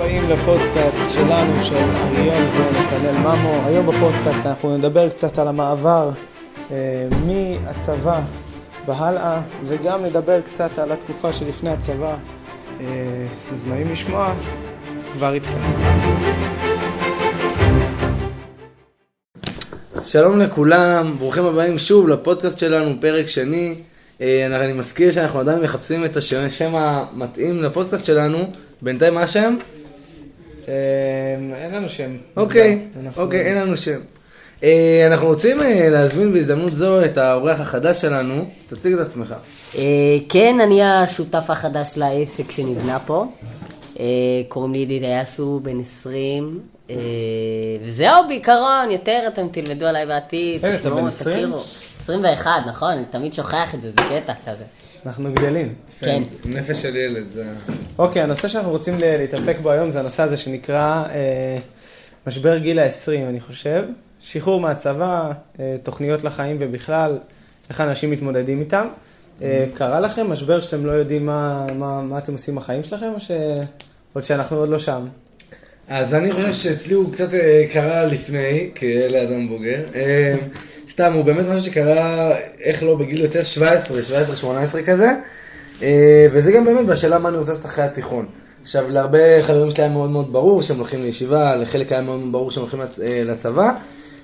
הבאים לפודקאסט שלנו, של אריאל ונתנאל ממו. היום בפודקאסט אנחנו נדבר קצת על המעבר אה, מהצבא והלאה, וגם נדבר קצת על התקופה שלפני הצבא. אה, אז נעים לשמוע, כבר איתכם. שלום לכולם, ברוכים הבאים שוב לפודקאסט שלנו, פרק שני. אה, אני מזכיר שאנחנו עדיין מחפשים את השם המתאים לפודקאסט שלנו. בינתיים מה השם? אה, אין לנו שם. אוקיי, אנחנו- אוקיי, אין לנו שם. אה, אנחנו רוצים אה, להזמין בהזדמנות זו את האורח החדש שלנו. תציג את עצמך. אה, כן, אני השותף החדש לעסק שנבנה פה. קוראים לי ידיד אייסו, בן 20. אה, וזהו בעיקרון, יותר אתם תלמדו עליי בעתיד, אתה תשמעו, בן 20? תכירו. 21, נכון, אני תמיד שוכח את זה, זה קטע כזה. אנחנו גדלים. כן. נפש של ילד. אוקיי, הנושא שאנחנו רוצים ל- להתעסק בו היום זה הנושא הזה שנקרא אה, משבר גיל ה-20, אני חושב. שחרור מהצבא, אה, תוכניות לחיים ובכלל, איך אנשים מתמודדים איתם. אה, קרה לכם משבר שאתם לא יודעים מה, מה, מה אתם עושים בחיים שלכם, או ש... עוד שאנחנו עוד לא שם? אז אני חושב שאצלי הוא קצת קרה לפני, כאלה בוגר. אה, סתם, הוא באמת משהו שקרה, איך לא, בגיל יותר 17, 17, 18 כזה. אה, וזה גם באמת בשאלה מה אני רוצה לעשות אחרי התיכון. עכשיו, להרבה חברים שלי היה מאוד מאוד ברור שהם הולכים לישיבה, לחלק היה מאוד ברור שהם הולכים אה, לצבא.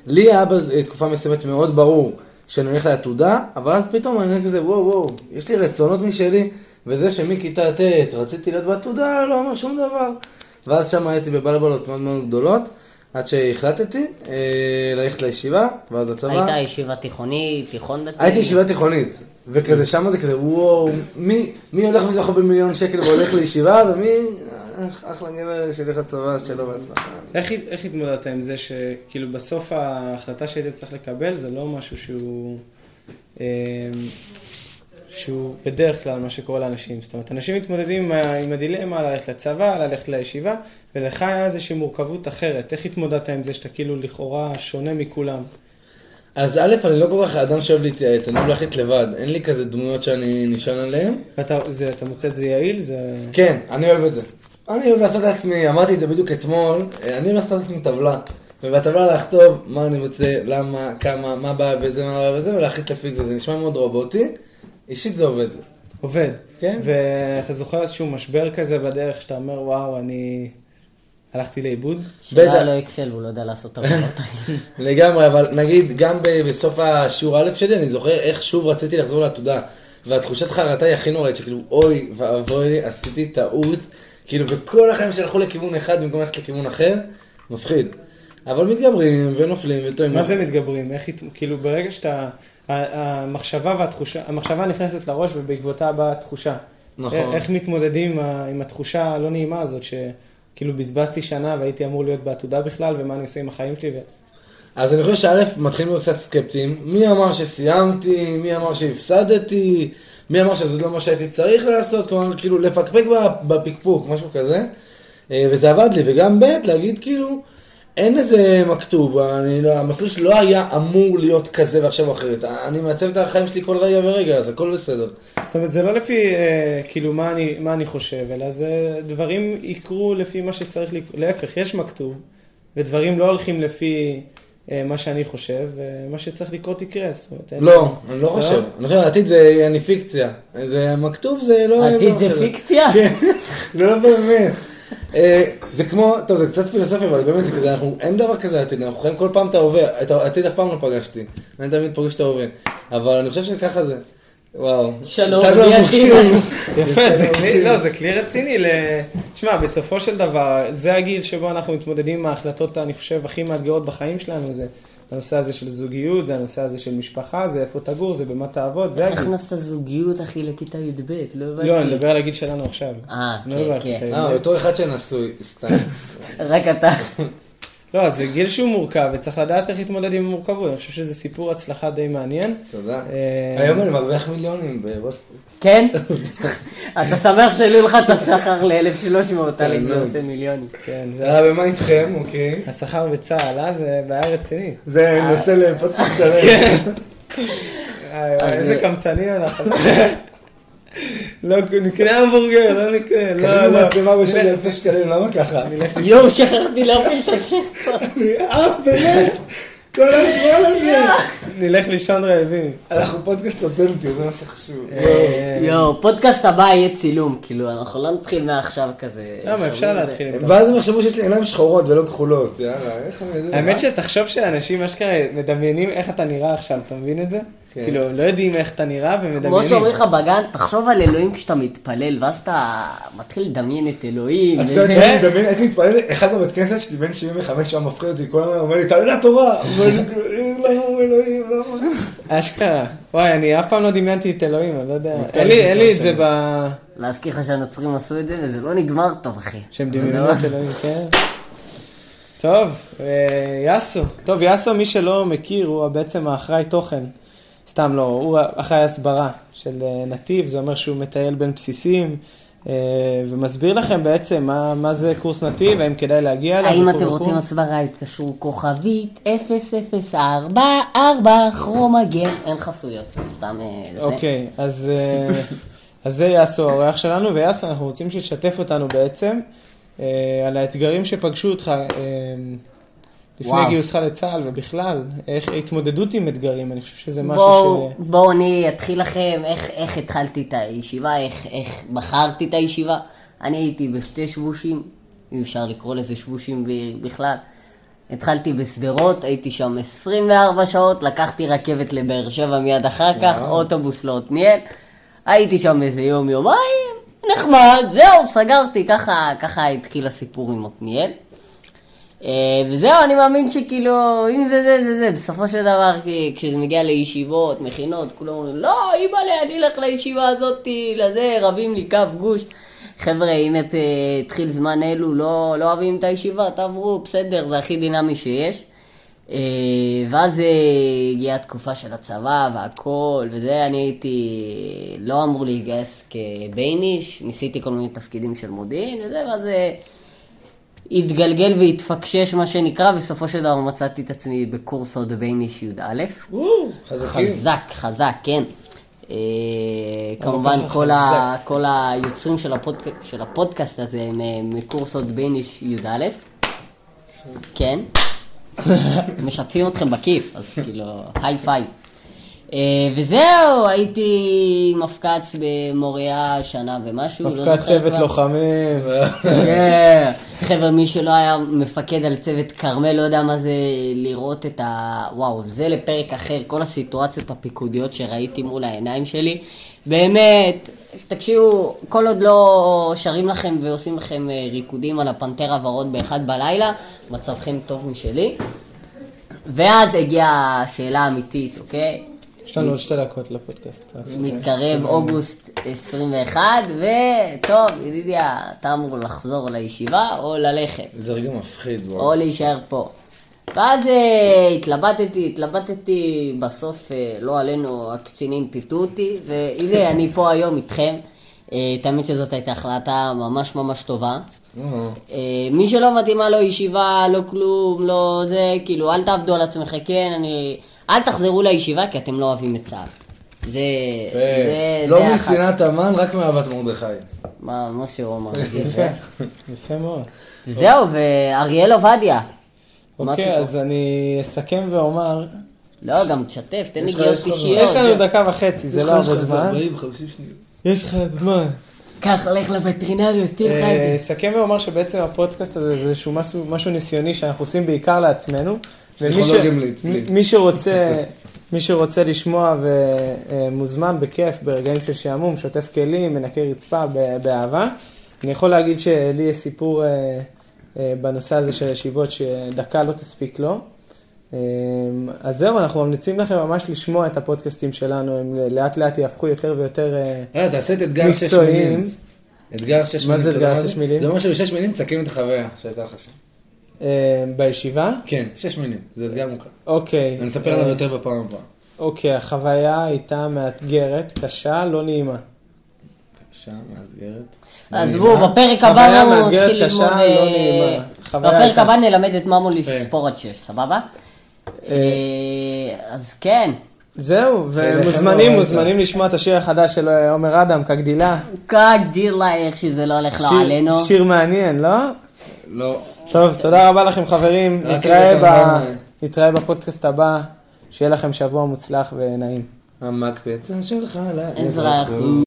לי היה בתקופה מסוימת מאוד ברור שאני הולך לעתודה, אבל אז פתאום אני כזה, וואו, וואו, יש לי רצונות משלי, וזה שמכיתה ט' רציתי להיות בעתודה, לא אומר שום דבר. ואז שם הייתי בבלבלות מאוד מאוד גדולות, עד שהחלטתי אה, ללכת לישיבה, ואז לצבא. היית ישיבה תיכונית, תיכון דתי? הייתי ישיבה תיכונית, וכזה שם זה כזה, וואו, מי, מי הולך וזוכה במיליון שקל והולך לישיבה, ומי, אה, אחלה גבר שילך לצבא, שלא בהצלחה. איך, איך התמודדת עם זה שכאילו בסוף ההחלטה שהיית צריך לקבל זה לא משהו שהוא, אה, שהוא בדרך כלל מה שקורה לאנשים. זאת אומרת, אנשים מתמודדים עם, הדילמה ללכת לצבא, ללכת לישיבה, ולך היה איזושהי מורכבות אחרת. איך התמודדת עם זה שאתה כאילו לכאורה שונה מכולם? אז א', אני לא כל כך האדם שאוהב להתייעץ, אני אוהב להחליט לבד, אין לי כזה דמויות שאני נשען עליהן. ואתה זה, אתה מוצא את זה יעיל? זה... כן, אני אוהב את זה. אני אוהב לעשות לעצמי, אמרתי את זה בדיוק אתמול, אה, אני אוהב לעשות לעצמי טבלה. ובטבלה לכתוב מה אני רוצה, למה, כמה, מה בא בזה, מה בא בזה, ולהחליט לפי זה. זה נשמע מאוד רובוטי, אישית זה עובד. עובד. כן. ואתה זוכר איזשהו משבר כזה בדרך שאתה אומר, וואו, אני הלכתי לאיבוד? בטח. לו אקסל והוא לא יודע לעשות עבודות. לגמרי, אבל נגיד, גם בסוף השיעור א' שלי, אני זוכר איך שוב רציתי לחזור לעתודה. והתחושת חרטה היא הכי נוראית, שכאילו, אוי ואבוי עשיתי טעות. כאילו, וכל החיים שהלכו לכיוון אחד במקום ללכת לכיוון אחר, מפחיד. אבל מתגברים ונופלים וטועים. מה זה מתגברים? איך, כאילו ברגע שאתה, המחשבה והתחושה, המחשבה נכנסת לראש ובעקבותה באה התחושה. נכון. איך, מתמודדים עם, ה- עם התחושה הלא נעימה הזאת, שכאילו בזבזתי שנה והייתי אמור להיות בעתודה בכלל, ומה אני עושה עם החיים שלי? ו... אז אני חושב שא', מתחילים להיות קצת סקפטיים. מי אמר שסיימתי? מי אמר שהפסדתי? מי אמר שזה לא מה שהייתי צריך לעשות? כלומר, כאילו, לפקפק בפקפוק, משהו כזה. אה, וזה עבד לי. וגם ב', להגיד כאילו, אין איזה מכתוב, אני לא, המסלול שלי לא היה אמור להיות כזה ועכשיו אחרת. אני מעצב את החיים שלי כל רגע ורגע, אז הכל בסדר. זאת אומרת, זה לא לפי אה, כאילו מה אני, מה אני חושב, אלא זה דברים יקרו לפי מה שצריך לקרות. להפך, יש מכתוב, ודברים לא הולכים לפי מה שאני חושב, ומה שצריך לקרות יקרה. זאת אומרת, לא, אני לא חושב. אני חושב, העתיד זה אני פיקציה. זה מכתוב זה לא... העתיד לא זה. פיקציה? כן, לא באמת. אה, זה כמו, טוב זה קצת פילוסופיה, אבל באמת זה כזה, אנחנו, אין דבר כזה עתיד, אנחנו חיים כל פעם את ההווה, את העתיד אף פעם לא פגשתי, אני תמיד פוגש את ההווה, אבל אני חושב שככה זה, וואו. שלום, יצאנו מי המומחים. עתיד? יפה, זה כלי, לא, זה כלי רציני. ל... תשמע, בסופו של דבר, זה הגיל שבו אנחנו מתמודדים עם ההחלטות, אני חושב, הכי מאתגרות בחיים שלנו. זה הנושא הזה של זוגיות, זה הנושא הזה של משפחה, זה איפה תגור, זה במה תעבוד, זה איך הגיל. נסת זוגיות, אחי, לכיתה י"ב? לא הבנתי. לא, אני מדבר על הגיל שלנו עכשיו. אה, לא כן, כן. אה, י"ב. בתור אחד שנשוי, סתם. רק אתה. לא, זה גיל שהוא מורכב, וצריך לדעת איך להתמודד עם המורכבות. אני חושב שזה סיפור הצלחה די מעניין. תודה. אה, היום אני מרוויח מיליונים בוול סטריט. כן? אתה שמח שהעלו לך את השכר ל-1300, טליק כן, זה. עושה מיליונים. כן, זה אה, ומה איתכם, אוקיי? השכר בצה"ל, אה? זה בעיה רצינית. זה נושא לפודקאסט שלם. אה, וואי, איזה קמצנים אנחנו. לא, נקנה המבורגר, לא נקנה, לא, קנינו לא. מצלמה בשביל אלפי שקלים, למה ככה? יואו, שכחתי להפעיל את הסרטון. אה, באמת? כל הזמן הזה. נלך לישון רעבים. אנחנו פודקאסט אותנטי, זה מה שחשוב. אה, יואו, פודקאסט הבא יהיה צילום, כאילו, אנחנו לא נתחיל מעכשיו כזה. למה, אפשר להתחיל ואז הם יחשבו שיש לי עיניים שחורות ולא כחולות, יאללה, איך אני יודע? האמת שתחשוב שאנשים אשכרה מדמיינים איך אתה נראה עכשיו, אתה מבין את זה? כן. כאילו, לא יודעים איך אתה נראה כמו ומדמיינים. שאומרים לך בגן, תחשוב על אלוהים כשאתה מתפלל, ואז אתה מתחיל לדמיין את אלוהים. את יודעת, וזה. אני מדמיין, הייתי מתפלל, אחד בבית כנסת שלי בן 75 היה מפחיד אותי, כל הזמן אומר לי, תעלה לתורה, ואני כאילו, לא, אלוהים, לא. אשכרה. וואי, אני אף פעם לא דמיינתי את אלוהים, אני לא יודע. אין לי- את זה. ב... להזכיר לך שהנוצרים עשו את זה, וזה לא נגמר טוב, אחי. שהם זה דמיינו לא- את אלוהים, כן. טוב, אה, יאסו. טוב, יאסו, מי שלא מכיר, הוא בעצם האחראי תוכן. סתם לא, הוא אחראי הסברה של אה, נתיב, זה אומר שהוא מטייל בין בסיסים, אה, ומסביר לכם בעצם מה, מה זה קורס נתיב, האם כדאי להגיע אליו. האם אתם. רוצים הסברה, התקשרו כוכבית 0044 כרום הגן, אין חסויות, סתם אה, זה. אוקיי, אז, אז זה יאסו האורח שלנו, ויאסו, אנחנו רוצים שתשתף אותנו בעצם על האתגרים שפגשו אותך לפני וואו. גיוסך לצה"ל ובכלל, איך ההתמודדות עם אתגרים, אני חושב שזה משהו בואו, ש... בואו אני אתחיל לכם איך, איך התחלתי את הישיבה, איך, איך בחרתי את הישיבה. אני הייתי בשתי שבושים, אי אפשר לקרוא לזה שבושים בכלל. התחלתי בשדרות, הייתי שם 24 שעות, לקחתי רכבת לבאר שבע מיד אחר כך, אוטובוס לעתניאל. הייתי שם איזה יום, יומיים, נחמד, זהו, סגרתי, ככה, ככה התחיל הסיפור עם עתניאל. אה, וזהו, אני מאמין שכאילו, אם זה זה, זה זה, בסופו של דבר, כשזה מגיע לישיבות, מכינות, כולם אומרים, לא, אימא'לה, אני אלך לישיבה הזאתי, לזה, רבים לי כף גוש. חבר'ה, אם את, אה, התחיל זמן אלו, לא, לא אוהבים את הישיבה, תעברו, בסדר, זה הכי דינמי שיש. אה, ואז אה, הגיעה התקופה של הצבא והכל, וזה, אני הייתי לא אמור להתגייס כבייניש, ניסיתי כל מיני תפקידים של מודיעין וזה, ואז אה, התגלגל והתפקשש מה שנקרא, בסופו של דבר מצאתי את עצמי בקורס עוד בייניש י"א. חזקים. חזק, חזק, כן. אה, כמובן כל, ה, כל היוצרים של, הפודק, של הפודקאסט הזה הם אה, מקורס עוד בייניש י"א. כן. משתפים אתכם בכיף, אז כאילו, high five. אה, וזהו, הייתי מפק"ץ במוריה שנה ומשהו. לא מפקד זוכר צוות כבר. לוחמים. כן. חבר'ה, מי שלא היה מפקד על צוות כרמל, לא יודע מה זה לראות את ה... וואו, זה לפרק אחר, כל הסיטואציות הפיקודיות שראיתי מול העיניים שלי. באמת, תקשיבו, כל עוד לא שרים לכם ועושים לכם אה, ריקודים על הפנתר הוורוד באחד בלילה, מצבכם טוב משלי. ואז הגיעה השאלה האמיתית, אוקיי? יש לנו עוד שתי דקות לפודקאסט. מתקרב אוגוסט 21, וטוב, ידידיה, אתה אמור לחזור לישיבה או ללכת, זה רגע מפחיד, או. להישאר פה. ואז אה, התלבטתי, התלבטתי, בסוף אה, לא עלינו, הקצינים פיתו אותי, והנה אני פה היום איתכם. אה, האמת שזאת הייתה החלטה ממש ממש טובה. מי שלא מתאימה לו ישיבה, לא כלום, לא זה, כאילו, אל תעבדו על עצמכם, כן, אני... אל תחזרו לישיבה כי אתם לא אוהבים את צה"ל. זה... זה... לא משנאת המן, רק מאהבת מרדכי. מה, מה שהוא אמר. יפה, יפה מאוד. זהו, ואריאל עובדיה. אוקיי? אז אני אסכם ואומר, לא, גם תשתף, תן לי גיאות לך- אישיות. יש לנו דקה וחצי, זה לא הרבה זמן. יש לך זמן. קח, לך לווטרינריות, תהיה לך את אה, זה. אסכם ואומר שבעצם הפודקאסט הזה זה איזשהו משהו, משהו ניסיוני שאנחנו עושים בעיקר לעצמנו. פסיכולוגים אצלי. מי שרוצה, מי שרוצה לשמוע ומוזמן בכיף ברגעים של שעמום, שוטף כלים, מנקה רצפה באהבה. אני יכול להגיד שלי יש סיפור אה, אה, בנושא הזה של ישיבות שדקה לא תספיק לו. אה, אז זהו, אנחנו ממליצים לכם ממש לשמוע את הפודקאסטים שלנו, הם לאט לאט יהפכו יותר ויותר אה, יאללה, תעשה את אתגר שש מקצועיים. מילים. אתגר שש מה מילים. זה אתה יודע אתגר שש מילים? זה אומר שבשש מילים תסכם את החוויה שהייתה לך שם. אה, בישיבה. כן, שש מילים. זה אתגר מוכר. אוקיי. אני אספר עליו יותר בפעם הבאה. אוקיי, החוויה הייתה מאתגרת, קשה, לא נעימה. בבקשה, מאתגרת. עזבו. בפרק הבא נתחיל קשה, ללמוד... לא אה, בפרק. הבא נלמד את ממו לספור עד שש, סבבה? אה, אז כן. זהו, ומוזמנים, מוזמנים לשמוע את השיר החדש של אה, עומר אדם, כגדילה. כגדילה איך שזה לא הולך שיר- עלינו. שיר מעניין, לא? לא. טוב, תודה רבה לכם חברים, נתראה בפודקאסט הבא, שיהיה לכם שבוע מוצלח ונעים. המקפצה שלך לאזרחות. אזרחות.